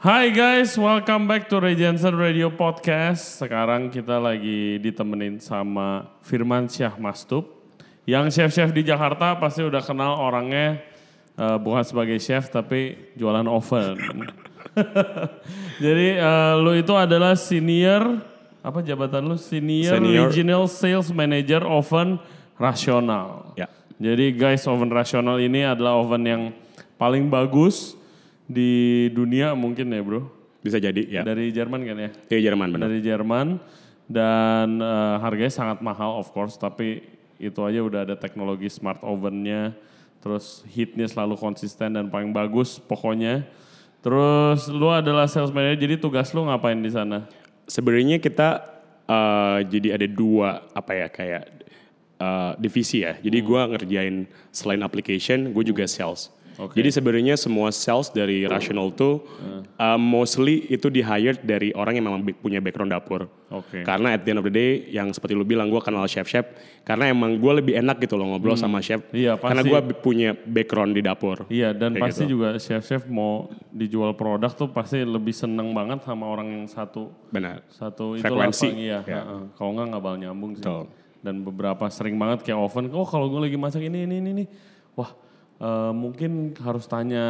Hai guys, welcome back to Regensen Radio Podcast. Sekarang kita lagi ditemenin sama Firman Syah Mastup. Yang chef-chef di Jakarta pasti udah kenal orangnya eh, bukan sebagai chef tapi jualan oven. Jadi eh, lu itu adalah senior apa jabatan lu senior, Senior. regional sales manager oven rasional. Ya. Jadi guys oven rasional ini adalah oven yang paling bagus di dunia mungkin ya bro. Bisa jadi ya. Dari Jerman kan ya? Iya Jerman benar. Dari Jerman dan eh, harganya sangat mahal of course tapi itu aja udah ada teknologi smart ovennya terus heatnya selalu konsisten dan paling bagus pokoknya terus lu adalah sales manager jadi tugas lu ngapain di sana Sebenarnya kita eh, jadi ada dua apa ya kayak eh, divisi ya. Jadi gua ngerjain selain application, gue juga sales. Oke. Jadi sebenarnya semua sales dari Rational tuh eh, mostly itu di hire dari orang yang memang punya background dapur. Oke. Karena at the end of the day, yang seperti lu bilang, gue kenal chef-chef. Karena emang gue lebih enak gitu loh ngobrol sama chef. Iya, Karena pasti. gue punya background di dapur. Iya dan Kayak pasti gitu. juga chef-chef mau dijual produk tuh pasti lebih seneng banget sama orang yang satu Benar. satu itu Frekuensi, iya. ya. heeh. Kalau nggak nggak bakal nyambung sih. Betul. Dan beberapa sering banget kayak oven, oh kalau gue lagi masak ini ini ini, ini. wah eh, mungkin harus tanya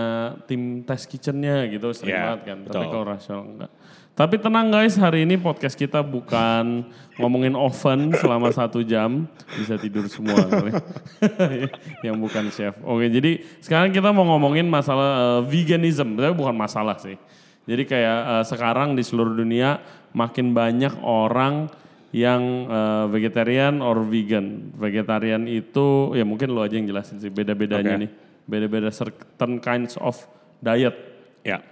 tim test kitchennya gitu sering Ya, banget kan. Tapi betul. kalau rasional enggak. Tapi tenang guys, hari ini podcast kita bukan ngomongin oven selama satu jam, bisa tidur semua yang bukan chef. Oke, jadi sekarang kita mau ngomongin masalah eh, veganism, tapi bukan masalah sih. Jadi kayak eh, sekarang di seluruh dunia makin banyak orang yang eh, vegetarian or vegan. Vegetarian itu ya mungkin lo aja yang jelasin sih beda-bedanya Oke. nih. Beda-beda certain kinds of diet. Ya.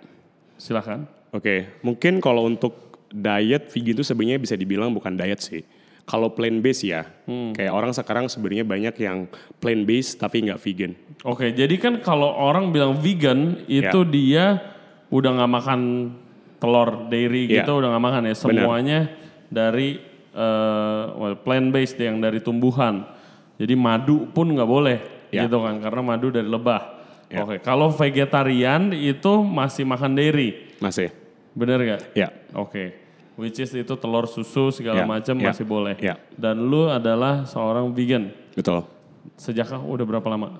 Silahkan. Oke, mungkin kalau untuk diet vegan itu sebenarnya bisa dibilang bukan diet sih. Kalau plant based ya, kayak orang sekarang sebenarnya banyak yang plant based tapi nggak vegan. Oke, jadi kan kalau orang bilang vegan Ya. itu dia udah nggak makan telur dairy Ya. gitu, udah nggak makan ya. Semuanya dari eh, well, plant based yang dari tumbuhan. Jadi madu pun nggak boleh, Ya. gitu kan? Karena madu dari lebah. Ya. Oke, kalau vegetarian itu masih makan dairy, Masih? bener nggak? Ya. Oke. Which is itu telur susu segala Ya, macam ya, masih boleh. ya. Dan lu adalah seorang vegan. Betul. Sejak udah berapa lama?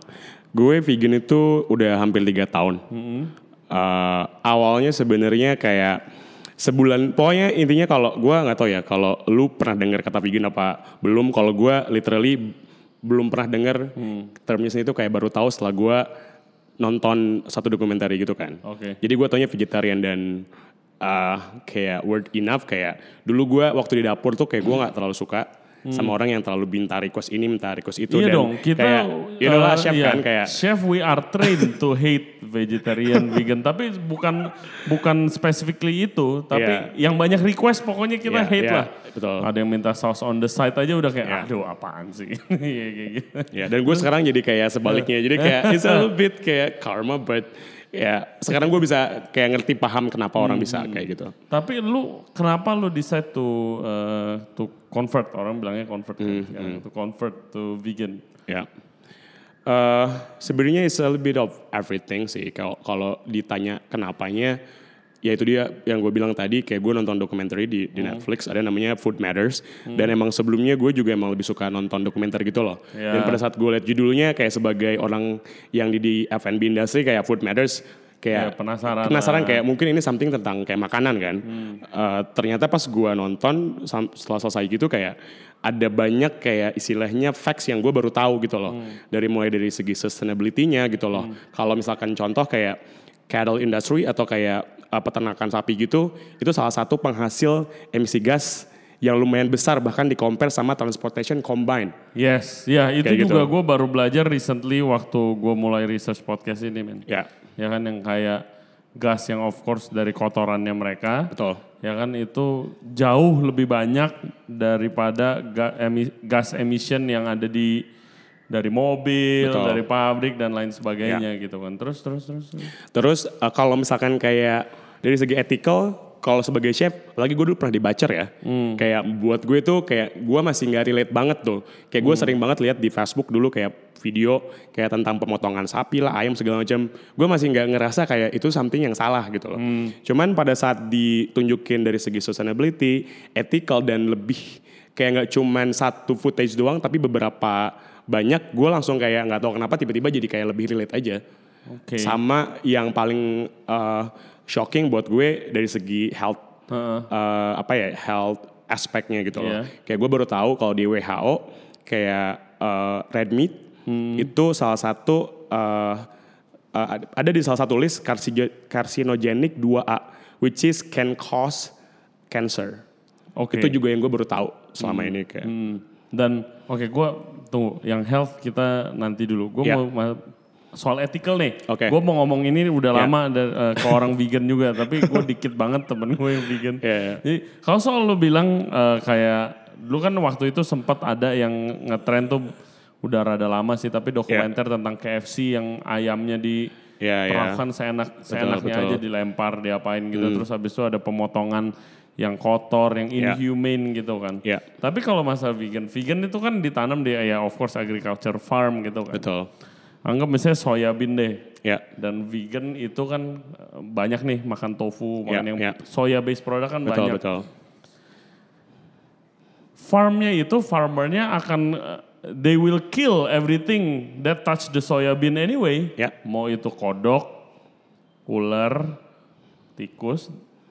Gue vegan itu udah hampir tiga tahun. Eh, awalnya sebenarnya kayak sebulan, pokoknya intinya kalau gue nggak tahu ya, kalau lu pernah dengar kata vegan apa belum? Kalau gue literally belum pernah dengar termnya itu kayak baru tahu setelah gue nonton satu dokumenter gitu kan. Oke. Jadi gue taunya vegetarian dan uh, kayak word enough kayak dulu gue waktu di dapur tuh kayak gue nggak terlalu suka sama orang yang terlalu minta request ini minta request itu Hmm. Iya dan dong, kita kayak you know lah uh, chef iya, kan kayak chef we are trained to hate vegetarian, vegan, tapi bukan bukan specifically itu, tapi Iya. yang banyak request pokoknya kita Iya, hate iya, lah. betul. Ada yang minta sauce on the side aja udah kayak Iya. aduh apaan sih. Iya, kayak gitu. ya dan gue sekarang jadi kayak sebaliknya jadi kayak it's a little bit kayak karma but ya sekarang gue bisa kayak ngerti paham kenapa orang bisa Hmm. kayak gitu Tapi lu kenapa lu decide to uh, to convert orang bilangnya convert kan Hmm, sekarang, to convert to vegan. Ya. Eh sebenarnya it's a little bit of everything sih. Kalau kalau ditanya kenapanya, ya itu dia yang gue bilang tadi. Kayak gue nonton dokumenter di, di Hmm. Netflix, ada namanya Food Matters. Dan emang sebelumnya gue juga emang lebih suka nonton dokumenter gitu loh. Ya. Dan pada saat gue lihat judulnya kayak sebagai orang yang di, di F&B industry kayak Food Matters, Ya, kayak penasaran penasaran lah. kayak mungkin ini something tentang kayak makanan kan. Eh, ternyata pas gua nonton setelah selesai gitu kayak ada banyak kayak istilahnya facts yang gue baru tahu gitu loh. Dari mulai dari segi sustainability-nya gitu loh. Kalau misalkan contoh kayak cattle industry atau kayak eh, peternakan sapi gitu, itu salah satu penghasil emisi gas yang lumayan besar bahkan di compare sama transportation combine. Yes, ya itu Kayak juga gitu. gue baru belajar recently waktu gue mulai research podcast ini men. Ya, Ya kan yang kayak gas yang of course dari kotorannya mereka. betul. Ya kan itu jauh lebih banyak daripada gas emission yang ada di dari mobil, Betul. dari pabrik dan lain sebagainya gitu kan. Terus terus terus. terus. Terus eh, kalau misalkan kayak dari segi ethical, kalau sebagai chef, lagi gue dulu pernah di Bacer ya. Kayak buat gue tuh kayak gue masih nggak relate banget tuh. Kayak gue sering banget lihat di Facebook dulu kayak video kayak tentang pemotongan sapi lah, ayam segala macam. Gue masih nggak ngerasa kayak itu something yang salah gitu loh. Cuman pada saat ditunjukin dari segi sustainability, ethical dan lebih kayak nggak cuman satu footage doang, tapi beberapa banyak gue langsung kayak nggak tahu kenapa tiba-tiba jadi kayak lebih relate aja. Oke. Sama yang paling uh, shocking buat gue dari segi health Heeh. uh, apa ya health aspeknya gitu loh. Iya. Kayak gue baru tahu kalau di WHO kayak uh, red meat Hmm. itu salah satu uh, uh, ada di salah satu list carcinogenic 2A which is can cause cancer. Oke. Itu juga yang gue baru tahu selama ini kayak. Hmm. Dan oke gue tunggu yang health kita nanti dulu. Gue Ya. mau ma- soal ethical nih. Oke. Gue mau ngomong ini udah Ya. lama ada eh, ke orang vegan juga, tapi gue dikit banget temen gue yang vegan. Ya, ya. Jadi kalau soal lu bilang eh, kayak dulu kan waktu itu sempat ada yang ngetren tuh udah rada lama sih, tapi dokumenter tentang KFC yang ayamnya di Ya, ya. perlakukan seenak seenaknya betul. aja dilempar diapain gitu terus habis itu ada pemotongan yang kotor yang Ya. inhumane gitu kan Ya. tapi kalau masalah vegan vegan itu kan ditanam di ya of course agriculture farm gitu kan Betul. anggap misalnya soya bean deh Ya. dan vegan itu kan eh, banyak nih makan tofu makan yang ya. soya based product kan Betul, banyak betul. farmnya itu farmernya akan uh, they will kill everything that touch the soya bean anyway. Ya. Mau itu kodok, ular, tikus,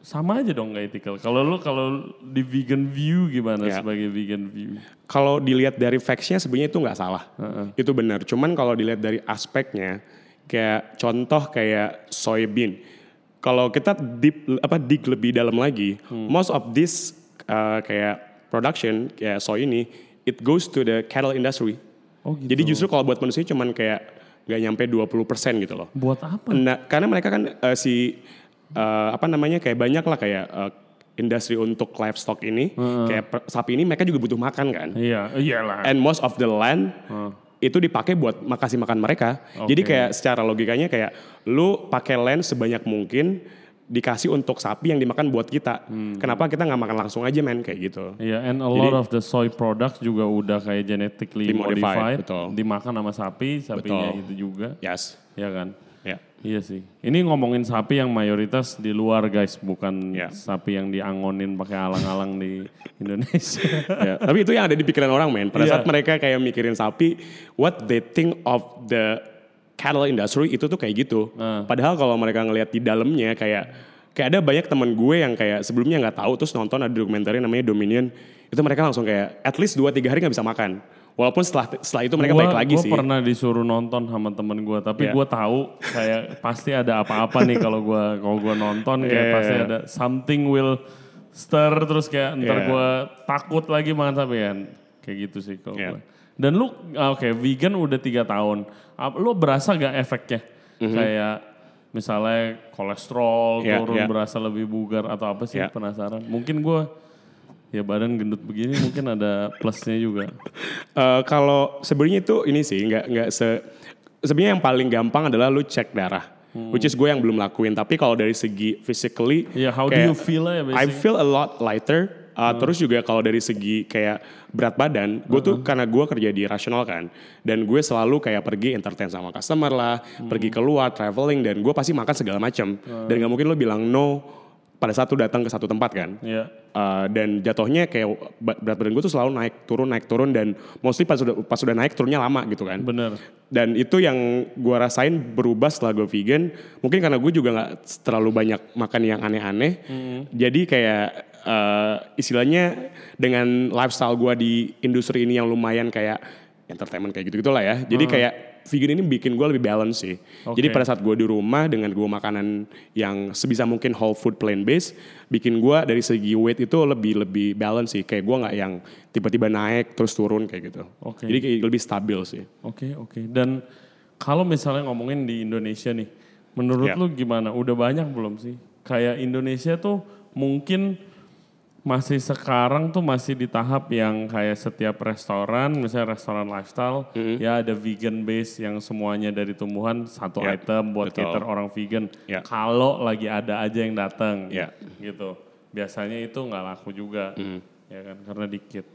sama aja dong nggak ethical. Kalau lu kalau di vegan view gimana Ya. sebagai vegan view? Kalau dilihat dari facts-nya sebenarnya itu nggak salah. Itu benar. Cuman kalau dilihat dari aspeknya, kayak contoh kayak soybean. Kalau kita deep apa dig lebih dalam lagi, most of this uh, kayak production kayak soy ini, it goes to the cattle industry. Oh gitu. Jadi justru kalau buat manusia cuman kayak nggak nyampe 20% gitu loh. Buat apa? Nah, karena mereka kan uh, si uh, apa namanya kayak banyak lah kayak uh, industri untuk livestock ini, kayak per- sapi ini mereka juga butuh makan kan. Iya, iyalah. And most of the land itu dipakai buat makasih makan mereka. Jadi Oke. kayak secara logikanya kayak lu pakai land sebanyak mungkin dikasih untuk sapi yang dimakan buat kita. Kenapa kita nggak makan langsung aja men kayak gitu? Iya, and a lot of the soy products juga udah kayak genetically modified, betul. dimakan sama sapi, sapinya Betul. itu juga, Yes. ya kan? Ya. Iya sih. Ini ngomongin sapi yang mayoritas di luar guys, bukan Ya. sapi yang diangonin pakai alang-alang di Indonesia. Ya, Tapi itu yang ada di pikiran orang men. Pada Iya. saat mereka kayak mikirin sapi, what they think of the cattle industry itu tuh kayak gitu. Ah. Padahal kalau mereka ngelihat di dalamnya kayak kayak ada banyak teman gue yang kayak sebelumnya nggak tahu terus nonton ada dokumenter namanya Dominion itu mereka langsung kayak at least 2 3 hari nggak bisa makan. Walaupun setelah setelah itu mereka Gua- baik lagi gua sih. pernah disuruh nonton sama temen gue, tapi Iya. gue tahu kayak pasti ada apa-apa nih kalau gue kalau gua nonton kayak Iya, pasti ada something will stir terus kayak ntar Iya. gue takut lagi makan sapi kan. Kayak gitu sih kalau Iya. gue. Dan lu ah, oke vegan udah tiga tahun, lu berasa gak efeknya? Kayak misalnya kolesterol Iya, turun iya. berasa lebih bugar atau apa sih Iya. penasaran? Mungkin gue ya badan gendut begini mungkin ada plusnya juga. Eh, kalau sebenarnya itu ini sih nggak nggak se sebenarnya yang paling gampang adalah lu cek darah. Which is gue yang belum lakuin. Tapi kalau dari segi physically, Iya, how do kayak, you feel ya I feel a lot lighter. Uh, Terus juga kalau dari segi kayak berat badan, gue tuh karena gue kerja di rasional kan, dan gue selalu kayak pergi entertain sama customer lah, pergi keluar, traveling, dan gue pasti makan segala macam. Dan nggak mungkin lo bilang no pada saat lu datang ke satu tempat kan. Iya. Uh, dan jatuhnya kayak berat badan gue tuh selalu naik turun naik turun dan mostly pas sudah pas sudah naik turunnya lama gitu kan. Bener. Dan itu yang gue rasain berubah setelah gue vegan. Mungkin karena gue juga nggak terlalu banyak makan yang aneh-aneh. Jadi kayak uh, istilahnya dengan lifestyle gue di industri ini yang lumayan kayak entertainment kayak gitu gitulah ya. Jadi kayak vegan ini bikin gue lebih balance sih. Jadi Oke. pada saat gue di rumah dengan gue makanan yang sebisa mungkin whole food plant based, bikin gue dari segi weight itu lebih lebih balance sih. Kayak gue nggak yang tiba-tiba naik terus turun kayak gitu. Oke. Jadi kayak lebih stabil sih. Oke, oke. Dan kalau misalnya ngomongin di Indonesia nih, menurut Ya. lu gimana? Udah banyak belum sih? Kayak Indonesia tuh mungkin masih sekarang tuh masih di tahap yang kayak setiap restoran, misalnya restoran lifestyle, ya ada vegan base yang semuanya dari tumbuhan satu Ya, item buat betul. cater orang vegan. Ya. Kalau lagi ada aja yang datang. Ya. gitu. Biasanya itu nggak laku juga, Hmm. ya kan karena dikit.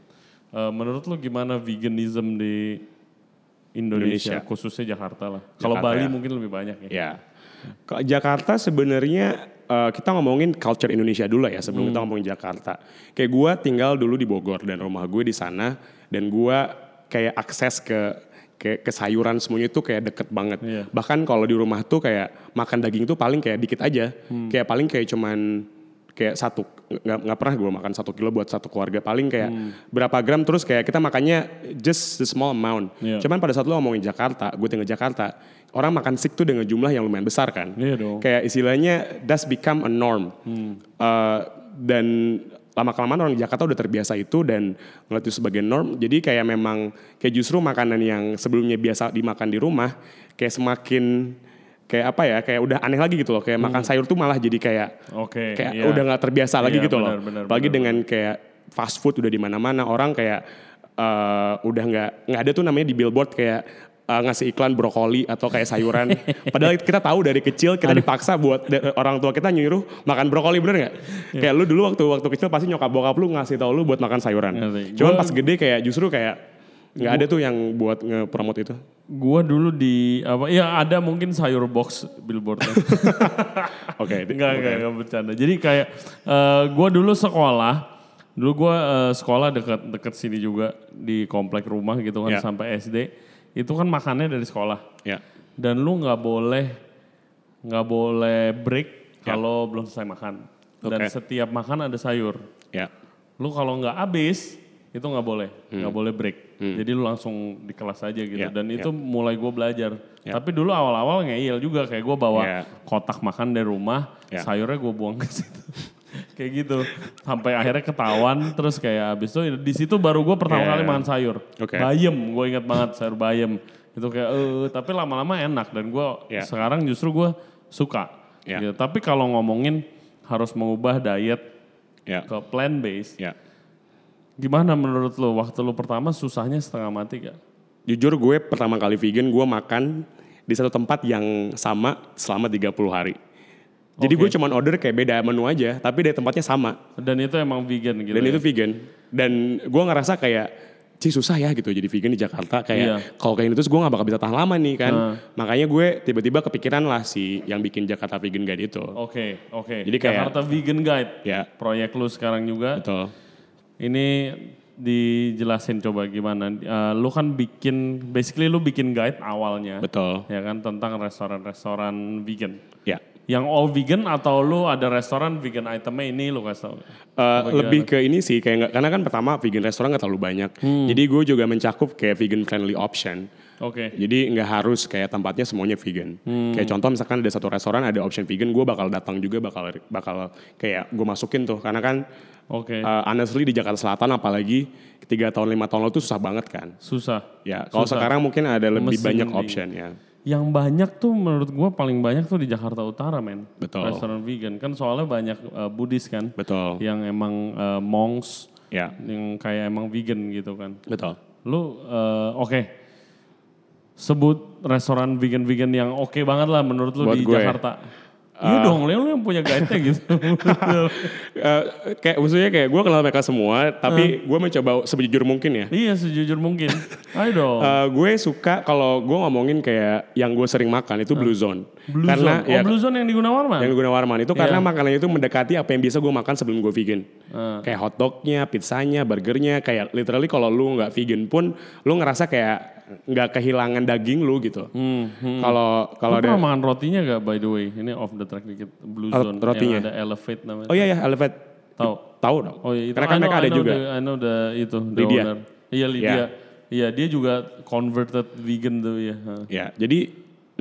Eh, menurut lu gimana veganism di Indonesia, Indonesia. khususnya Jakarta lah. Kalau Bali ya. mungkin lebih banyak ya. Ya. Jakarta sebenarnya eh, kita ngomongin culture Indonesia dulu ya sebelum kita ngomongin Jakarta. Kayak gue tinggal dulu di Bogor dan rumah gue di sana dan gue kayak akses ke kayak ke sayuran semuanya itu kayak deket banget. Iya. Bahkan kalau di rumah tuh kayak makan daging tuh paling kayak dikit aja. Kayak paling kayak cuman kayak satu nggak pernah gue makan satu kilo buat satu keluarga paling kayak berapa gram terus kayak kita makannya just the small amount. Iya. Cuman pada saat lo ngomongin Jakarta, gue tinggal Jakarta, orang makan sik tuh dengan jumlah yang lumayan besar kan. Iya dong. Kayak istilahnya that's become a norm. Uh, dan lama kelamaan orang Jakarta udah terbiasa itu dan ngeliat itu sebagai norm. Jadi kayak memang kayak justru makanan yang sebelumnya biasa dimakan di rumah kayak semakin kayak apa ya kayak udah aneh lagi gitu loh kayak makan sayur tuh malah jadi kayak Oke. kayak iya. udah nggak terbiasa lagi Iya, gitu benar, loh. benar, Apalagi benar, dengan kayak fast food udah di mana-mana orang kayak eh, udah nggak nggak ada tuh namanya di billboard kayak eh, ngasih iklan brokoli atau kayak sayuran. Padahal kita tahu dari kecil kita dipaksa buat orang tua kita nyuruh makan brokoli bener nggak? Iya. Kayak lu dulu waktu waktu kecil pasti nyokap bokap lu ngasih tau lu buat makan sayuran. Ngerti. Cuman Gua- pas gede kayak justru kayak nggak ada tuh yang buat nge-promote itu. Gua dulu di apa? Ya ada mungkin sayur box billboardnya. Oke. Enggak, enggak, enggak bercanda. Jadi kayak eh gua dulu sekolah, dulu gua eh, sekolah dekat dekat sini juga di komplek rumah gitu kan Ya. sampai SD. Itu kan makannya dari sekolah. Ya. Dan lu nggak boleh nggak boleh break Ya. kalau belum selesai makan. Dan Oke. setiap makan ada sayur. Ya. Lu kalau nggak habis itu nggak boleh, nggak boleh break. Jadi lu langsung di kelas aja gitu. Hmm. Ya, Dan ya. itu mulai gue belajar. Ya. Tapi dulu awal-awal ngeyel juga kayak gue bawa Ya. kotak makan dari rumah, Ya. sayurnya gue buang ke situ. kayak gitu. Sampai akhirnya ketahuan terus kayak abis itu di situ baru gue pertama Ya. kali makan sayur. Oke. Bayem, gue ingat banget sayur bayem. Itu kayak eh tapi lama-lama enak dan gue Ya. sekarang justru gue suka. Ya. Gitu. Tapi kalau ngomongin harus mengubah diet Ya. ke plant based, Ya. Gimana menurut lo waktu lo pertama susahnya setengah mati gak? Jujur gue pertama kali vegan gue makan di satu tempat yang sama selama 30 hari. Jadi gue cuman order kayak beda menu aja, tapi dari tempatnya sama. Dan itu emang vegan gitu. Dan ya? itu vegan. Dan gue ngerasa kayak, sih susah ya gitu jadi vegan di Jakarta. Kayak Iya. kalau kayak gitu terus gue gak bakal bisa tahan lama nih kan. Nah. Makanya gue tiba-tiba kepikiran lah si yang bikin Jakarta Vegan Guide itu. Oke, oke. Jadi kayak- Jakarta Vegan Guide. Ya, Proyek lu sekarang juga. betul. Ini dijelasin coba gimana. Eh, lu kan bikin, basically lu bikin guide awalnya. Betul. Ya kan tentang restoran-restoran vegan. Ya. Yang all vegan atau lu ada restoran vegan itemnya ini lu kasih tau? Eh, lebih ke ini sih kayak nggak karena kan pertama vegan restoran nggak terlalu banyak. Hmm. Jadi gue juga mencakup kayak vegan friendly option. Oke. Jadi nggak harus kayak tempatnya semuanya vegan. Hmm. Kayak contoh misalkan ada satu restoran ada option vegan, gue bakal datang juga bakal bakal kayak gue masukin tuh karena kan Oke. uh, honestly di Jakarta Selatan apalagi tiga tahun lima tahun lalu tuh susah banget kan. Susah. Ya kalau sekarang mungkin ada lebih Mesin banyak di- option ya. Yang banyak tuh menurut gua paling banyak tuh di Jakarta Utara men. Betul. Restoran vegan kan soalnya banyak eh, Buddhis kan. Betul. Yang emang eh, monks Ya yang kayak emang vegan gitu kan. betul. Lu eh, oke. Sebut restoran vegan-vegan yang oke banget lah menurut lu Buat di gue. Jakarta. Iya dong, lu yang punya guide-nya gitu. Eh, kayak maksudnya kayak gue kenal mereka semua, tapi gue mencoba sebujur mungkin ya. iya sejujur mungkin. Ayo dong. Eh, gue suka kalau gue ngomongin kayak yang gue sering makan itu Blue Zone. Blue karena Zone. Oh ya Blue Zone yang di Gunawarman? yang guna warman itu karena Iya. makanannya itu mendekati apa yang biasa gue makan sebelum gue vegan. Ah. Kayak hotdognya, pizzanya, burgernya, kayak literally kalau lu nggak vegan pun lu ngerasa kayak nggak kehilangan daging lu gitu. Hmm, hmm. Kalau kalau ada pernah makan rotinya gak by the way? Ini off the track dikit. Blue Zone rotinya. yang ada Elevate namanya. Oh iya ya, Elevate. Tahu? Tahu dong. Oh iya itu. Karena kan mereka ada I know juga. the- I know the itu. the Lydia. Iya Lydia. Iya dia juga converted vegan tuh ya. Ha. Ya, jadi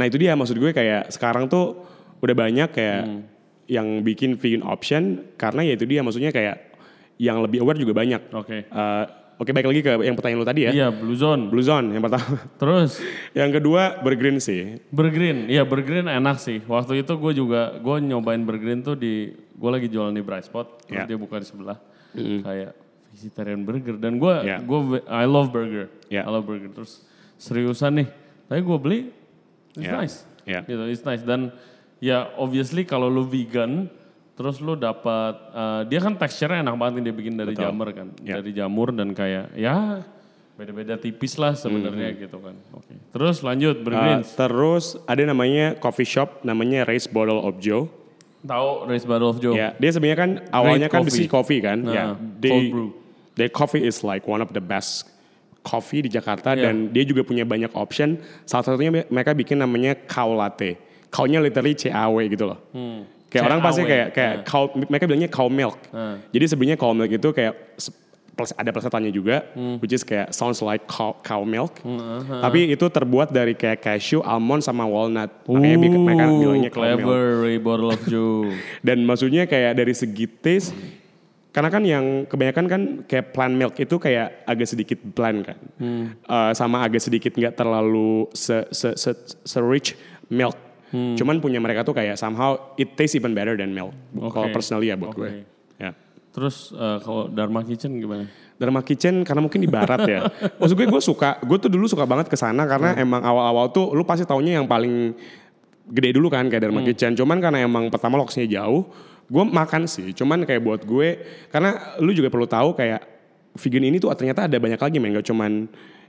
nah itu dia maksud gue kayak sekarang tuh udah banyak kayak Hmm. yang bikin vegan option karena ya itu dia maksudnya kayak yang lebih aware juga banyak. Oke. Eh, Oke, baik lagi ke yang pertanyaan lu tadi ya. Iya Blue Zone. Blue Zone yang pertama. Terus yang kedua Bergreen sih. Burgreen, iya Burgreen enak sih. Waktu itu gue juga gue nyobain Burgreen tuh di gue lagi jualan di Bright Spot, terus Ya. dia buka di sebelah kayak vegetarian burger dan gue Ya. gue I love burger, Ya. I love burger. Terus seriusan nih, tapi gue beli, it's Ya. nice, Ya. gitu, it's nice dan ya obviously kalau lu vegan Terus lu dapat eh, dia kan teksturnya enak banget nih dia bikin dari jamur kan. Ya. Dari jamur dan kayak ya beda-beda tipis lah sebenarnya gitu kan. Oke. Terus lanjut Uh, Bergrins. terus ada namanya coffee shop namanya Race Bottle of Joe. Tahu Race Battle of Joe? Ya, dia sebenarnya kan awalnya kan coffee. bisnis coffee kan. Nah, ya, cold they, brew. their coffee is like one of the best coffee di Jakarta Iya. dan dia juga punya banyak option. Salah satunya mereka bikin namanya cow latte. Cow-nya literally CAW gitu loh. Kayak orang pasti kayak kayak nah. cow, mereka bilangnya cow milk. Hmm. Jadi sebenarnya cow milk itu kayak plus- ada plesetannya juga, Hmm. which is kayak sounds like cow, cow milk. Tapi itu terbuat dari kayak cashew, almond sama walnut. Makanya bi- mereka bilangnya cow milk. clever Bottle of Joe. Dan maksudnya kayak dari segi taste, karena kan yang kebanyakan kan kayak plant milk itu kayak agak sedikit bland kan, Eh, sama agak sedikit nggak terlalu se, se, se, se rich milk. Cuman punya mereka tuh kayak somehow it tastes even better than milk. Kalau Oke. personally ya buat gue. Oke. Ya. Terus eh, kalau Dharma Kitchen gimana? Dharma Kitchen karena mungkin di barat ya. Maksud gue gue suka, gue tuh dulu suka banget ke sana karena emang awal-awal tuh lu pasti taunya yang paling gede dulu kan kayak Dharma Kitchen. Cuman karena emang pertama lokasinya jauh, gue makan sih. Cuman kayak buat gue, karena lu juga perlu tahu kayak vegan ini tuh ternyata ada banyak lagi men. Gak cuman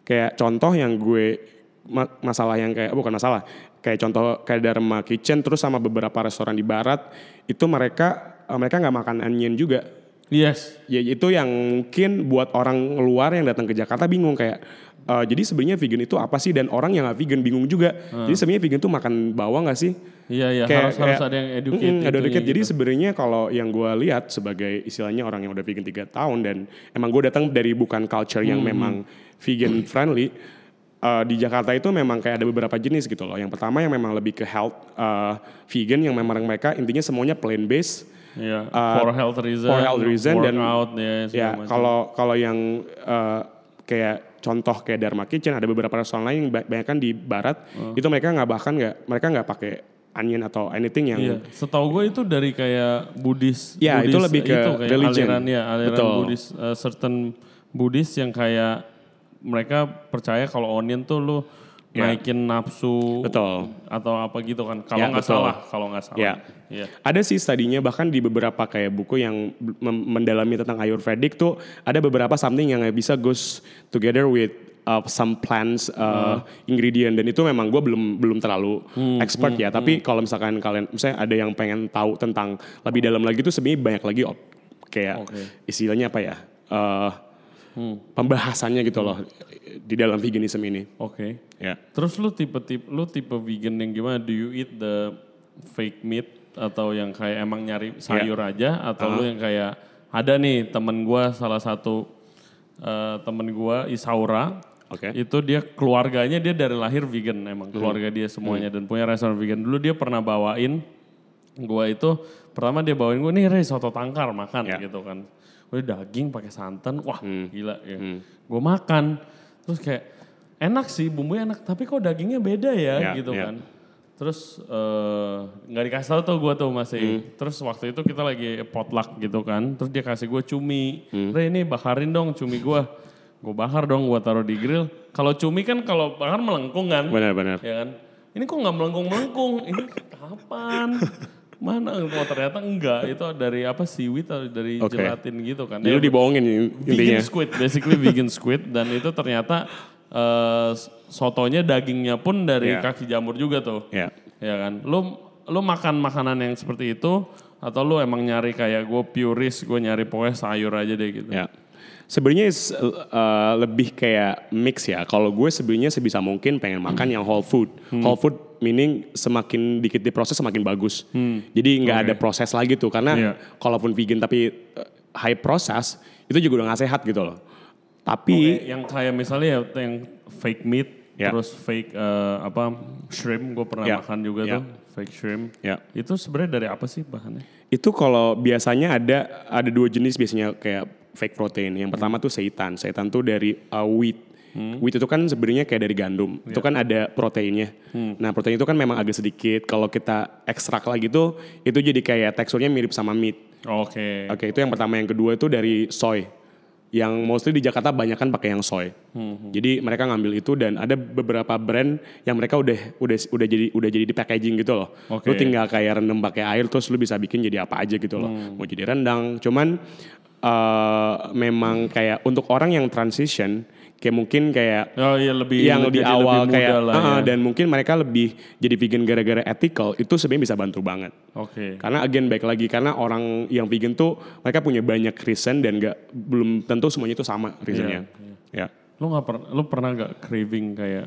kayak contoh yang gue ma- masalah yang kayak bukan masalah kayak contoh kayak Dharma Kitchen terus sama beberapa restoran di barat itu mereka eh, mereka nggak makan onion juga Yes. ya itu yang mungkin buat orang luar yang datang ke Jakarta bingung kayak eh, jadi sebenarnya vegan itu apa sih dan orang yang nggak vegan bingung juga jadi sebenarnya vegan tuh makan bawang nggak sih Iya iya Kayak- harus harus kayak- ada yang educate. Mm-mm, ada itunya educate. Jadi gitu. sebenarnya kalau yang gue lihat sebagai istilahnya orang yang udah vegan tiga tahun dan emang gue datang dari bukan culture yang memang vegan friendly. eh, di Jakarta itu memang kayak ada beberapa jenis gitu loh. Yang pertama yang memang lebih ke health eh, vegan yang memang mereka intinya semuanya plant based. Iya, uh, for health reason, for health reason dan- workout ya, Ya, macam. kalau kalau yang eh, kayak contoh kayak Dharma Kitchen ada beberapa restoran lain yang ba- banyak kan di barat itu mereka nggak bahkan nggak mereka nggak pakai onion atau anything yang Iya, setahu gue itu dari kayak Buddhis. Ya, itu Buddhis, lebih ke itu kayak religion. aliran ya, aliran Betul. Buddhis, eh, certain Buddhis yang kayak mereka percaya kalau onion tuh lu Ya. naikin nafsu Betul. atau apa gitu kan. Kalau Ya, nggak salah, kalau nggak salah. Ya. Iya. Ada sih studinya bahkan di beberapa kayak buku yang mendalami tentang Ayurvedic tuh ada beberapa something yang bisa goes together with uh, some plants uh, ingredient dan itu memang gue belum belum terlalu expert ya tapi kalau misalkan kalian misalnya ada yang pengen tahu tentang lebih dalam lagi tuh sebenarnya banyak lagi op- kayak Oke. istilahnya apa ya uh, pembahasannya gitu loh di dalam veganism ini. Oke. ya. Terus lu tipe tipe lu tipe vegan yang gimana? Do you eat the fake meat atau yang kayak emang nyari sayur Ya. aja? Atau lu yang kayak ada nih temen gua salah satu eh, temen gua Isaura. Oke. Itu dia keluarganya dia dari lahir vegan emang keluarga dia semuanya dan punya restoran vegan. Dulu dia pernah bawain gua itu pertama dia bawain gua nih Rey soto tangkar makan Ya. gitu kan Wih daging pakai santan wah Hmm. gila ya. Gua makan terus kayak enak sih bumbunya enak tapi kok dagingnya beda ya, Ya, gitu ya. kan. Terus eh, nggak dikasih tahu tuh gua tuh masih Hmm. terus waktu itu kita lagi potluck gitu kan terus dia kasih gua cumi. Hmm. Rey ini bakarin dong cumi gua. Gue bakar dong gue taruh di grill. Kalau cumi kan kalau bakar melengkung kan. Benar-benar ya kan? Ini kok nggak melengkung melengkung ini kapan mana? Oh ternyata enggak. Itu dari apa seaweed atau dari Oke. gelatin gitu kan? Jadi Ya, dibohongin intinya. vegan squid basically vegan squid. Dan itu ternyata eh, sotonya dagingnya pun dari Ya. kaki jamur juga tuh. Ya. Ya kan? Lu lu makan makanan yang seperti itu atau lu emang nyari kayak gue purist gue nyari pokoknya sayur aja deh gitu. Ya. Sebenarnya uh, lebih kayak mix ya. Kalau gue sebenarnya sebisa mungkin pengen makan yang whole food. Whole food meaning semakin dikit diproses semakin bagus. Jadi nggak Oke. ada proses lagi tuh. Karena Iya. kalaupun vegan tapi uh, high process itu juga udah nggak sehat gitu loh. Tapi Oke, yang kayak misalnya ya yang fake meat, Ya. terus fake eh, apa shrimp, gue pernah Ya, makan juga ya. tuh fake shrimp. ya Itu sebenarnya dari apa sih bahannya? itu kalau biasanya ada ada dua jenis biasanya kayak fake protein. Yang pertama tuh seitan. Seitan tuh dari uh, wheat. Wheat itu kan sebenarnya kayak dari gandum. Itu kan ada proteinnya. Nah protein itu kan memang agak sedikit. Kalau kita ekstrak lagi tuh itu jadi kayak teksturnya mirip sama meat. Oke. Oke itu yang pertama. Yang kedua itu dari soy. Yang mostly di Jakarta banyak kan pakai yang soy. Hmm, Jadi mereka ngambil itu dan ada beberapa brand yang mereka udah udah udah jadi udah jadi di packaging gitu loh. Oke. Lu tinggal kayak rendam pakai air terus lu bisa bikin jadi apa aja gitu loh. Hmm. Mau jadi rendang. Cuman eh, memang kayak untuk orang yang transition kayak mungkin kayak Oh iya lebih yang di jadi awal lebih kayak lah "Ah, ya. dan mungkin mereka lebih jadi vegan gara-gara ethical itu sebenarnya bisa bantu banget. Oke. Karena again baik lagi karena orang yang vegan tuh mereka punya banyak reason dan nggak belum tentu semuanya itu sama reasonnya. Iya, Ya. Lu nggak pernah, lu pernah gak craving kayak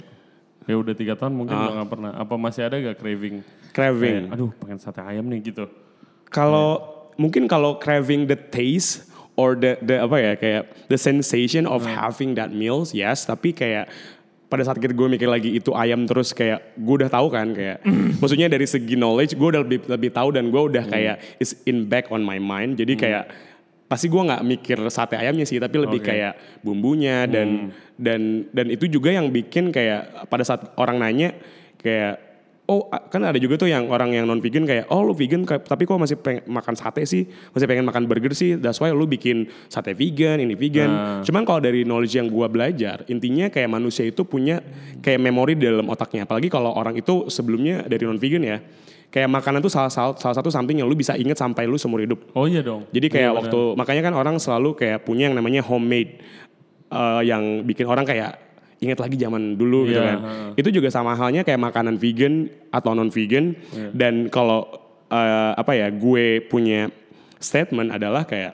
ya udah tiga tahun mungkin Ah. udah nggak pernah. Apa masih ada gak craving? Craving. Kayak, Aduh pengen sate ayam nih gitu. Kalau mungkin kalau craving the taste or the the apa ya kayak the sensation of having that meals yes. Tapi kayak pada saat kita gue mikir lagi itu ayam terus kayak gue udah tahu kan kayak maksudnya dari segi knowledge gue udah lebih lebih tahu dan gue udah kayak is in back on my mind. Jadi kayak pasti gue nggak mikir sate ayamnya sih tapi lebih Oke. kayak bumbunya dan dan dan itu juga yang bikin kayak pada saat orang nanya kayak oh kan ada juga tuh yang orang yang non vegan kayak oh lu vegan tapi kok masih pengen makan sate sih? Masih pengen makan burger sih. That's why lu bikin sate vegan ini vegan. Nah. cuman kalau dari knowledge yang gua belajar intinya kayak manusia itu punya kayak memori di dalam otaknya. Apalagi kalau orang itu sebelumnya dari non vegan ya kayak makanan tuh salah, salah, salah satu something yang lu bisa inget sampai lu seumur hidup. Oh iya dong. jadi kayak Iya, waktu makanya kan orang selalu kayak punya yang namanya homemade eh, yang bikin orang kayak ingat lagi zaman dulu gitu Iya, kan. heeh. Itu juga sama halnya kayak makanan vegan atau non vegan Iya. dan kalau eh, apa ya gue punya statement adalah kayak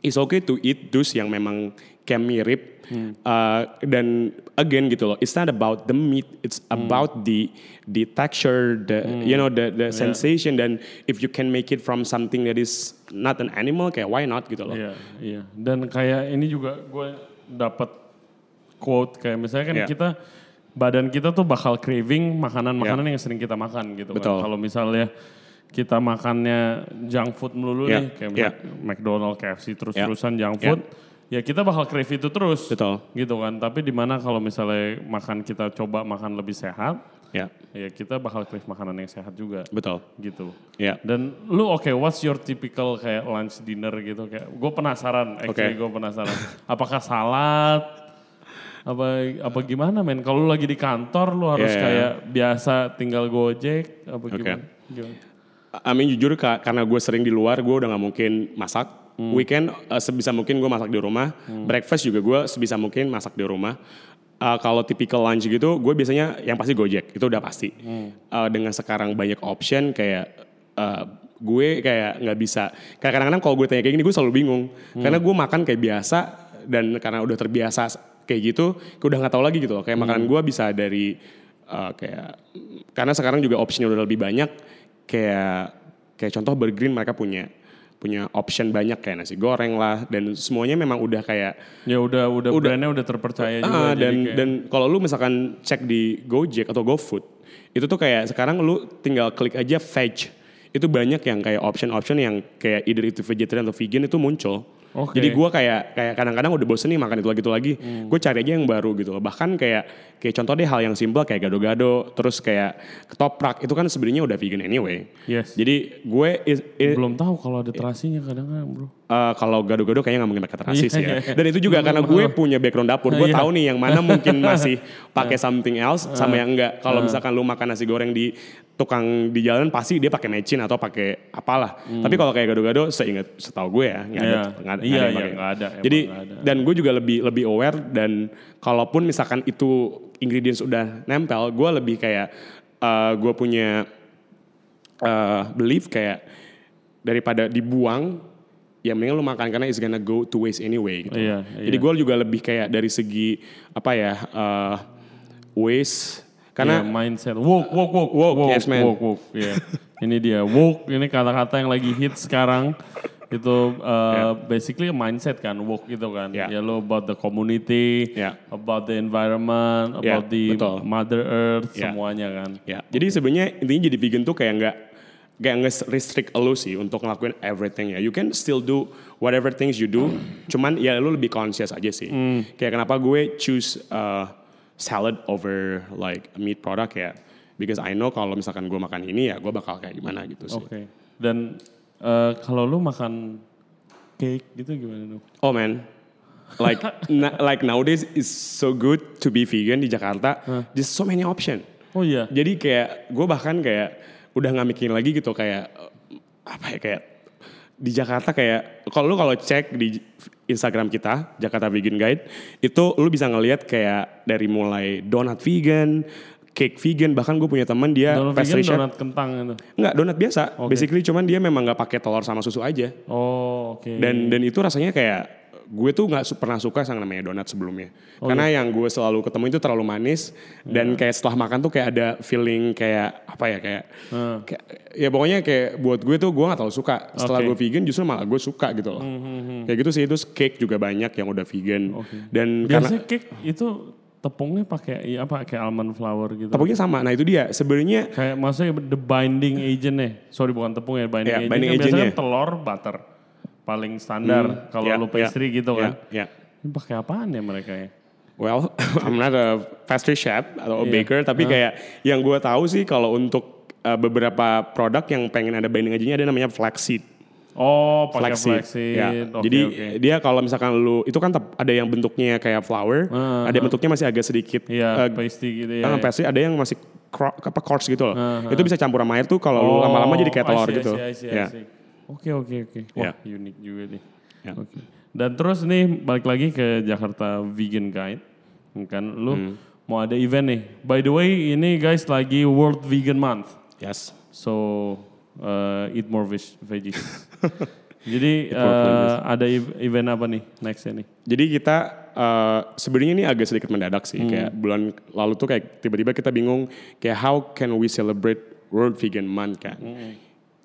it's okay to eat those yang memang kayak mirip Hmm. Uh, dan again gitu loh it's not about the meat it's Hmm. about the the texture the you know the the sensation dan if you can make it from something that is not an animal kayak why not gitu loh Iya, iya. Dan kayak ini juga gue dapat quote kayak misalnya kan Iya. kita badan kita tuh bakal craving makanan-makanan yang sering kita makan gitu Iya. Betul. kan. Kalau misalnya kita makannya junk food melulu Iya, nih kayak iya. Mac- McDonald, KFC terus-terusan junk Iya. food, ya kita bakal crave itu terus. Betul. Gitu kan. Tapi di mana kalau misalnya makan kita coba makan lebih sehat, ya ya kita bakal crave makanan yang sehat juga betul gitu. ya Dan lu oke, what's your typical kayak lunch dinner gitu kayak gue penasaran, actually gue penasaran. Apakah salad? Apa apa gimana men? Kalau lu lagi di kantor lu harus Yeah. kayak biasa tinggal gojek apa Oke. gimana? Gimana? Amin jujur ka- karena gue sering di luar gue udah nggak mungkin masak weekend uh, sebisa mungkin gue masak di rumah breakfast juga gue sebisa mungkin masak di rumah Uh, kalau typical lunch gitu gue biasanya yang pasti gojek itu udah pasti Uh, dengan sekarang banyak option kayak uh, gue kayak nggak bisa kayak kadang-kadang kalau gue tanya kayak gini gue selalu bingung karena gue makan kayak biasa dan karena udah terbiasa kayak gitu gue udah nggak tahu lagi gitu loh kayak makanan gue bisa dari uh, kayak karena sekarang juga optionnya udah lebih banyak kayak kayak contoh Burgreen mereka punya punya option banyak kayak nasi goreng lah dan semuanya memang udah kayak Ya udah udah, brandnya udah terpercaya juga. Ah, jadi dan kayak- dan kalau lu misalkan cek di Gojek atau GoFood itu tuh kayak sekarang lu tinggal klik aja veg itu banyak yang kayak option-option yang kayak either itu vegetarian atau vegan itu muncul. Oke. Jadi gua kayak kayak kadang-kadang udah bosen nih makan itu lagi itu lagi. Gue cari aja yang baru gitu loh. Bahkan kayak kayak contoh deh hal yang simple kayak gado-gado, terus kayak ketoprak itu kan sebenarnya udah vegan anyway. Yes. Jadi gue is- belum tahu kalau ada terasinya kadang-kadang bro. Uh, kalau gado-gado kayaknya nggak mungkin pakai terasi Iya, sih iya, ya. iya. Dan itu juga karena gue punya background dapur, gue Iya. tahu nih yang mana mungkin masih pakai something else sama yang enggak. Kalau misalkan lu makan nasi goreng di tukang di jalan pasti dia pakai mecin atau pakai apalah. Tapi kalau kayak gado-gado seingat setahu gue ya nggak ada, Iya. nggak ada, Iya, nggak ada yang iya, pakai. nggak ada, Jadi ada. dan gue juga lebih lebih aware dan kalaupun misalkan itu ingredients udah nempel, gue lebih kayak uh, gue punya uh, belief kayak daripada dibuang ya mendingan lu makan karena it's gonna go to waste anyway gitu. Iya, Jadi iya. gue juga lebih kayak dari segi apa ya uh, waste karena Iya, mindset woke woke woke Woke, yes, man. woke woke iya. ini dia woke ini kata-kata yang lagi hit sekarang itu uh, basically a mindset kan woke gitu kan Yeah. ya lo about the community Yeah. about the environment Yeah, about the betul. mother earth Yeah. semuanya kan ya jadi sebenarnya intinya jadi vegan tuh kayak nggak kayak nge restrict lu sih untuk ngelakuin everything ya you can still do whatever things you do cuman ya lu lebih conscious aja sih Hmm. kayak kenapa gue choose uh, salad over like a meat product ya because I know kalau misalkan gue makan ini ya gue bakal kayak gimana gitu sih oke dan uh, kalau lu makan cake gitu gimana dong Oh man, like na- like nowadays is so good to be vegan di Jakarta. Just so many option. Oh iya. Jadi kayak gue bahkan kayak udah nggak mikirin lagi gitu kayak apa ya kayak di Jakarta kayak kalau lu kalau cek di Instagram kita Jakarta Vegan Guide itu lu bisa ngelihat kayak dari mulai donat vegan, cake vegan bahkan gue punya teman dia Donat pastry vegan chef. donat kentang itu. Enggak, donat biasa. Oke. Basically cuman dia memang nggak pakai telur sama susu aja. Oh oke. Dan dan itu rasanya kayak gue tuh nggak su- pernah suka sama namanya donat sebelumnya. Oh, Karena iya. yang gue selalu ketemu itu terlalu manis dan kayak setelah makan tuh kayak ada feeling kayak apa ya kayak, Hmm. kayak- ya pokoknya kayak buat gue tuh gue nggak terlalu suka. Setelah. Hmm, gue vegan justru malah gue suka gitu loh. Kayak gitu sih terus cake juga banyak yang udah vegan. Oke. Dan karena Biasanya cake itu tepungnya pakai iya apa kayak almond flour gitu. tepungnya sama. Nah itu dia sebenarnya Kayak maksudnya the binding agent nih. Sorry bukan tepung ya, binding Ya, agent. binding kan biasanya agentnya. kan telur, butter. Paling standar kalau ya, lu pastry ya, gitu ya, kan. ya. Ini pakai apaan ya mereka ya? Well, I'm not a pastry chef atau Iya. baker, tapi kayak yang gue tahu sih kalau untuk uh, beberapa produk yang pengen ada binding agentnya ada namanya flaxseed. Oh, pakai Flaxseed. flaxseed. Ya. Oke, Jadi oke. dia kalau misalkan lu itu kan ada yang bentuknya kayak flower, Ah, ada yang bentuknya masih agak sedikit Iya, uh, pasty gitu ya. ah, pastry, ada yang masih cro- apa coarse gitu loh. Ah, Itu bisa campur sama air tuh kalau lu lama-lama jadi kayak I telur see, I gitu. see, I see, I Ya. see. Oke, oke, oke. Wah, Ya. unik juga nih. Ya. Oke. Dan terus nih balik lagi ke Jakarta Vegan Guide. Kan lu Hmm. mau ada event nih. By the way, ini guys lagi World Vegan Month. Yes. So uh, eat more veg- veggies. Jadi uh, ada ev- event apa nih nextnya nih? Jadi kita uh, sebenarnya ini agak sedikit mendadak sih. Hmm. Kayak bulan lalu tuh kayak tiba-tiba kita bingung kayak how can we celebrate World Vegan Month kan. Hmm.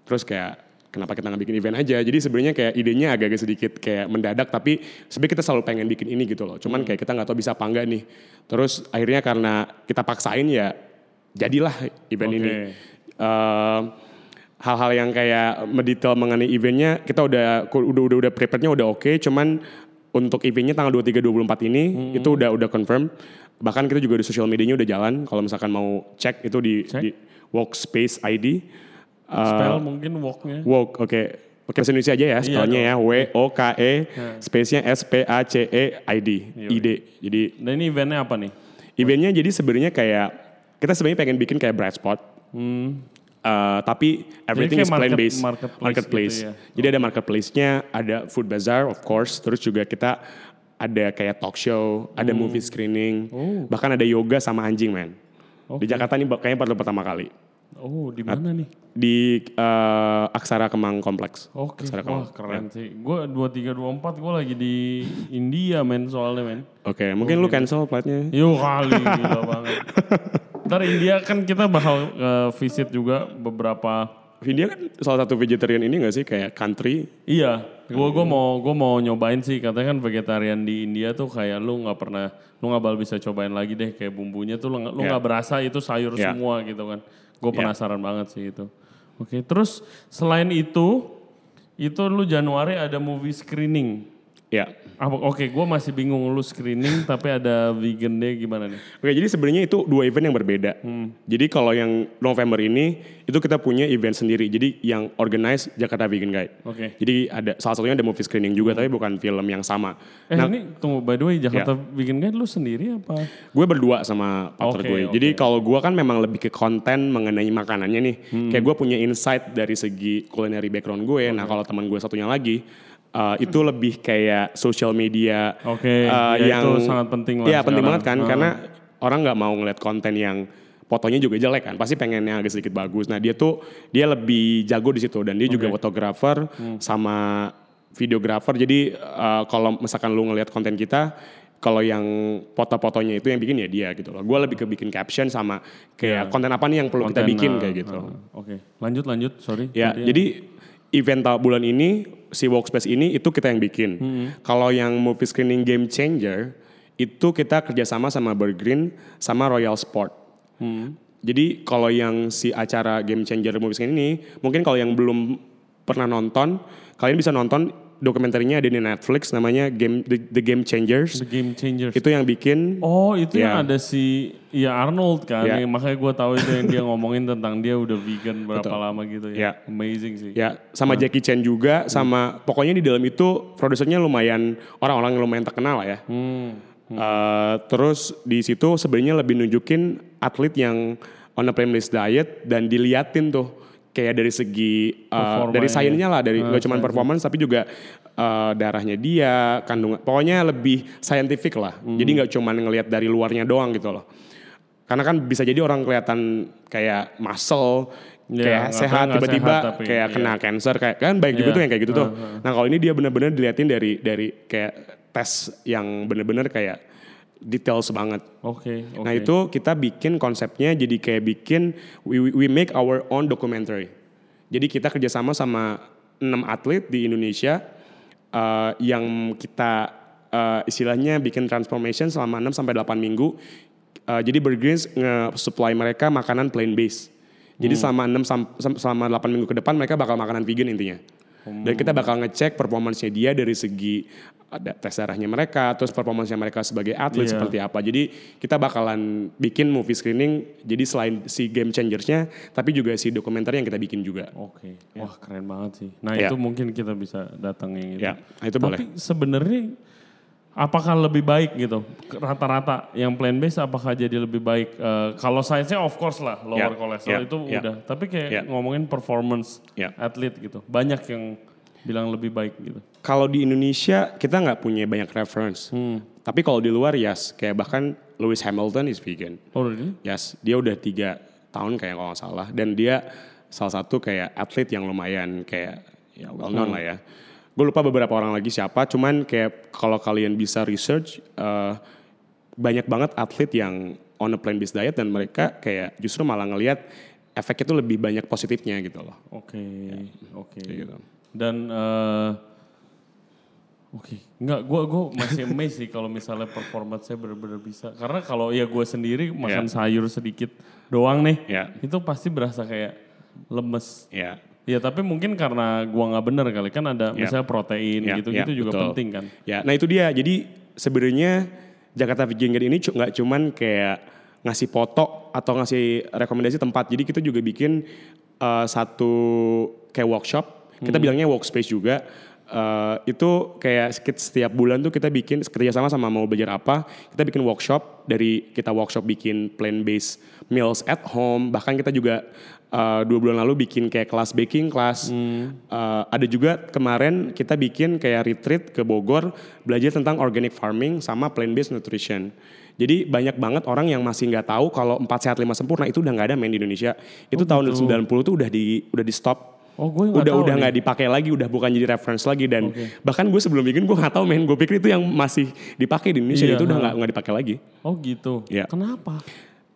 Terus kayak kenapa kita nggak bikin event aja. Jadi sebenarnya kayak idenya agak-agak sedikit kayak mendadak tapi sebenarnya kita selalu pengen bikin ini gitu loh. Hmm. Cuman kayak kita nggak tahu bisa apa enggak nih. Terus akhirnya karena kita paksain ya jadilah event Oke. ini. Eh, hal-hal yang kayak mendetail mengenai eventnya kita udah udah udah udah prepare-nya udah oke cuman untuk eventnya tanggal 23 24 ini Hmm. itu udah udah confirm bahkan kita juga di sosial medianya udah jalan kalau misalkan mau cek itu di, Cek. di Workspace ID Uh, Spell mungkin walknya. Walk oke Pakai bahasa Indonesia aja ya spellnya ya W O K E space-nya S P A C E I D I D jadi Dan ini eventnya apa nih? eventnya jadi sebenarnya kayak kita sebenarnya pengen bikin kayak bright spot Hmm. Uh, tapi everything is plan based marketplace marketplace. gitu ya. Jadi ada marketplace-nya, ada food bazaar of course, terus juga kita ada kayak talk show, ada movie screening, Hmm. Oh. bahkan ada yoga sama anjing man. Oke. Di Jakarta ini kayaknya baru pertama kali Oh, di mana nih? di uh, Aksara Kemang Kompleks. Oke, Aksara wah Kemang. keren sih. Gue 23, 24 gue lagi di India men soalnya men. Oke, mungkin lu cancel flightnya. Yo kali, gila banget. Ntar India kan kita bakal eh, visit juga beberapa India kan salah satu vegetarian ini gak sih kayak country? Iya, gue gua mau gua mau nyobain sih katanya kan vegetarian di India tuh kayak lu nggak pernah lu nggak bakal bisa cobain lagi deh kayak bumbunya tuh lu nggak lu Ya. nggak berasa itu sayur Ya. semua gitu kan. Gue Ya. penasaran banget sih itu. Oke, terus selain itu itu lu Januari ada movie screening. Ya. Apa- Oke, gue masih bingung lu screening tapi ada vegan day gimana nih? Oke, jadi sebenarnya itu dua event yang berbeda. Hmm. Jadi kalau yang November ini itu kita punya event sendiri. Jadi yang organize Jakarta Vegan Guide. Oke. Jadi ada salah satunya ada movie screening juga, tapi bukan film yang sama. Eh Nah, ini tunggu by the way Jakarta Vegan Guide lu sendiri apa? gue berdua sama partner Oke, gue. oke. Jadi kalau gue kan memang lebih ke konten mengenai makanannya nih. Hmm. Kayak gue punya insight dari segi culinary background gue. Nah kalau teman gue satunya lagi. Uh, itu lebih kayak social media Oke, uh, ya yang itu sangat penting lah Iya penting banget kan Ah. karena orang nggak mau ngeliat konten yang fotonya juga jelek kan pasti pengen yang agak sedikit bagus. Nah dia tuh dia lebih jago di situ dan dia juga fotografer Hmm. sama videografer. Jadi uh, kalau misalkan lu ngeliat konten kita kalau yang foto-fotonya itu yang bikin ya dia gitu loh. Gue lebih ke bikin caption sama kayak konten apa nih yang perlu kita Konten, bikin ah, kayak gitu. ah, Oke, lanjut lanjut, sorry. Ya, Tadi jadi event bulan ini si workspace ini itu kita yang bikin. Hmm. Kalau yang movie screening game changer itu kita kerjasama sama Burgreen sama Royal Sport. Hmm. Jadi kalau yang si acara game changer movie screening ini mungkin kalau yang belum pernah nonton kalian bisa nonton dokumenternya ada di Netflix namanya Game The, The Game Changers. The Game Changers. Itu yang bikin Oh itu Ya. yang ada si ya Arnold kan, Ya. yang makanya gue tahu itu yang dia ngomongin tentang dia udah vegan berapa Betul. lama gitu ya. Ya. Amazing sih. ya sama Jackie Chan juga sama pokoknya di dalam itu produsernya lumayan orang-orang yang lumayan terkenal lah ya. Hmm. Eh, terus di situ sebenarnya lebih nunjukin atlet yang on a plant-based diet dan diliatin tuh kayak dari segi Performanya. dari sainsnya lah dari Ah, nggak cuma science. performance tapi juga eh, darahnya dia kandungan pokoknya lebih scientific lah Hmm. jadi nggak cuma ngelihat dari luarnya doang gitu loh karena kan bisa jadi orang kelihatan kayak muscle Ya, kayak sehat tiba-tiba sehat, kayak iya. kena cancer kayak kan baik juga Iya. tuh yang kayak gitu tuh. Uh-huh. Nah kalau ini dia benar-benar diliatin dari dari kayak tes yang benar-benar kayak details banget. Oke. oke. Nah itu kita bikin konsepnya jadi kayak bikin we, we make our own documentary. Jadi kita kerjasama sama enam atlet di Indonesia eh, yang kita eh, istilahnya bikin transformation selama 6 sampai 8 minggu. Eh, jadi Burgreens nge-supply mereka makanan plant based. Jadi selama 6 sam- sam- selama 8 minggu ke depan mereka bakal makanan vegan intinya. Dan kita bakal ngecek performance-nya dia dari segi ada tes darahnya mereka, terus performance-nya mereka sebagai atlet Iya. seperti apa. Jadi kita bakalan bikin movie screening jadi selain si game changersnya tapi juga si dokumenter yang kita bikin juga. Oke. Wah keren banget sih. Nah Ya. itu mungkin kita bisa datangin gitu. Ya, nah itu Tapi boleh. sebenarnya apakah lebih baik gitu rata-rata yang plant based apakah jadi lebih baik Eh, kalau sainsnya of course lah lower Ya, cholesterol ya, itu ya. udah tapi kayak Ya. ngomongin performance Ya. atlet gitu banyak yang bilang lebih baik gitu Kalau di Indonesia kita nggak punya banyak reference. Tapi kalau di luar yes, kayak bahkan Lewis Hamilton is vegan. oh really? Yes, dia udah tiga tahun kayak kalau nggak salah dan dia salah satu kayak atlet yang lumayan kayak ya well known lah ya. Gue lupa beberapa orang lagi siapa, cuman kayak kalau kalian bisa research eh, banyak banget atlet yang on a plant based diet dan mereka kayak justru malah ngelihat efeknya tuh lebih banyak positifnya gitu loh. oke oke Kayak gitu. dan eh, oke nggak gue gue masih amazed sih kalau misalnya performance saya benar-benar bisa karena kalau ya gue sendiri makan sayur sedikit doang nih Ya. itu pasti berasa kayak lemes Ya. Ya tapi mungkin karena gua nggak bener kali kan ada Ya. misalnya protein Ya, gitu-gitu ya, juga betul. penting kan. Ya, nah itu dia. Jadi sebenarnya Jakarta Vegan Guide ini nggak cuman kayak ngasih foto atau ngasih rekomendasi tempat. Jadi kita juga bikin uh, satu kayak workshop. Kita Hmm. bilangnya workspace juga. Uh, itu kayak setiap bulan tuh kita bikin kerjasama sama mau belajar apa kita bikin workshop dari kita workshop bikin plant based meals at home bahkan kita juga uh, dua bulan lalu bikin kayak kelas baking kelas Uh, ada juga kemarin kita bikin kayak retreat ke Bogor belajar tentang organic farming sama plant based nutrition. Jadi banyak banget orang yang masih nggak tahu kalau empat sehat lima sempurna itu udah nggak ada main di Indonesia. Itu tahun 90 tuh udah di udah di stop. Oh gue nggak Udah tahu udah nggak dipakai lagi, udah bukan jadi reference lagi dan bahkan gue sebelum bikin gue nggak tahu main gue pikir itu yang masih dipakai di Indonesia Iya, itu udah ha. nggak nggak dipakai lagi. Oh gitu. Iya. Kenapa?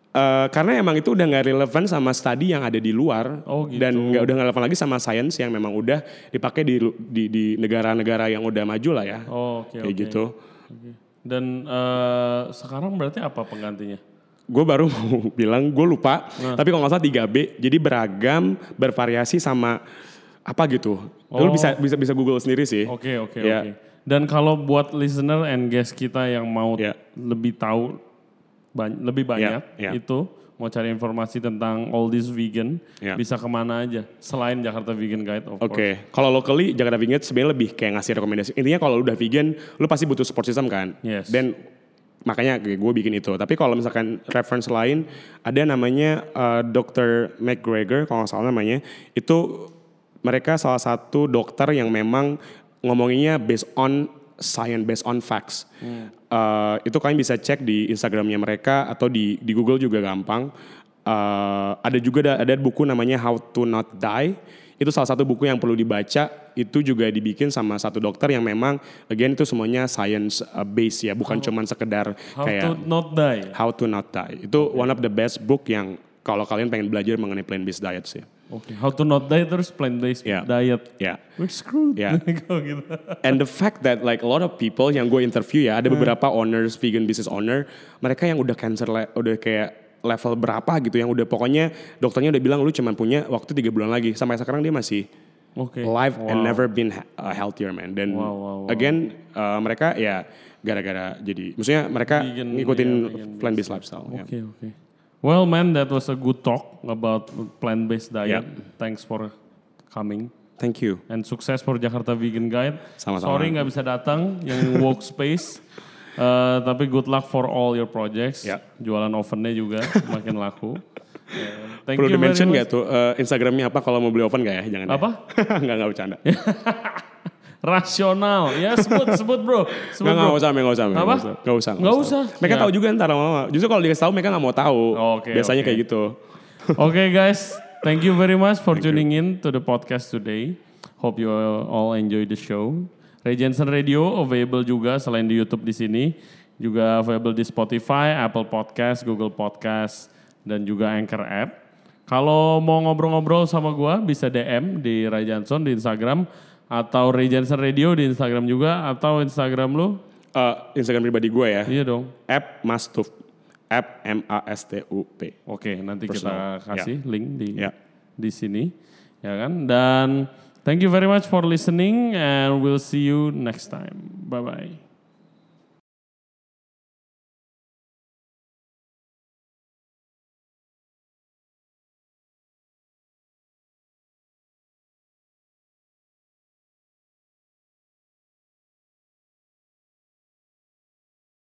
Eh, karena emang itu udah nggak relevan sama studi yang ada di luar Oh, gitu. dan nggak udah nggak relevan lagi sama sains yang memang udah dipakai di di, di negara-negara yang udah maju lah ya Oh oke kayak oke. gitu. Oke. Dan eh, sekarang berarti apa penggantinya? Gue baru mau bilang gue lupa Nah. tapi kalau nggak salah 3B jadi beragam bervariasi sama apa gitu. Oh. Lu bisa bisa bisa Google sendiri sih. Oke oke Ya. oke. Dan kalau buat listener and guest kita yang mau Ya. lebih tahu lebih banyak ya. itu mau cari informasi tentang all this vegan Ya. bisa ke mana aja selain Jakarta Vegan Guide of Oke, course. kalau locally Jakarta Vegan sebenarnya lebih kayak ngasih rekomendasi. Intinya kalau lu udah vegan, lu pasti butuh support system kan. Yes. Dan makanya gue bikin itu. Tapi kalau misalkan reference lain, ada namanya uh, Dr. McGregor, kalau nggak salah namanya, itu mereka salah satu dokter yang memang ngomonginnya based on science, based on facts. Uh, itu kalian bisa cek di Instagramnya mereka atau di di Google juga gampang. Uh, ada juga ada, ada buku namanya How to Not Die. Itu salah satu buku yang perlu dibaca. Itu juga dibikin sama satu dokter yang memang, again itu semuanya science uh, base ya, bukan cuman sekedar How kayak to not die. How to Not Die. Itu one of the best book yang kalau kalian pengen belajar mengenai plant based diet sih. Oke, how to not die terus plant based Ya. diet. Ya. We're screwed. Ya. Kalau gitu. And the fact that like a lot of people yang gue interview ya, ada beberapa owners, vegan business owner, mereka yang udah cancer, udah kayak level berapa gitu, yang udah pokoknya dokternya udah bilang lu cuma punya waktu tiga bulan lagi. Sampai sekarang dia masih life and Wow. never been uh, healthier man. Dan Wow, wow, wow. again uh, mereka ya gara-gara jadi, maksudnya mereka Vegan, ngikutin ya, vegan plant based lifestyle. ya. Oke oke. Well man, that was a good talk about plant-based diet. Yeah. Thanks for coming. Thank you. And sukses for Jakarta Vegan Guide. Sama-sama. Sorry nggak bisa datang yang workspace. Uh, tapi good luck for all your projects. Ya. Jualan ovennya juga makin laku. Yeah. Thank Perlu you di-mention nggak tuh uh, Instagramnya apa kalau mau beli oven nggak ya? Jangan. ya. Apa? Nggak nggak bercanda. Rasional. Ya sebut sebut bro. Sebut Nggak bro. usah, nggak usah, nggak Apa? usah, nggak usah, Nggak usah. Mereka Ya. tahu juga ntar lama-lama. Justru kalau dikasih tahu mereka nggak mau tahu. Oke, Biasanya oke. kayak gitu. Okay, guys. Thank you very much for tuning in to the podcast today. Hope you all enjoy the show. Ray Jensen Radio available juga selain di YouTube di sini, juga available di Spotify, Apple Podcast, Google Podcast, dan juga Anchor App. Kalau mau ngobrol-ngobrol sama gua bisa DM di Ray Johnson di Instagram atau Ray Jensen Radio di Instagram juga atau Instagram lu. Uh, Instagram pribadi gue ya. Iya dong. App Mastup. App M A S T U P. Oke, nanti Personal. kita kasih link di Ya. di sini, ya kan? Dan thank you very much for listening and we'll see you next time. Bye bye.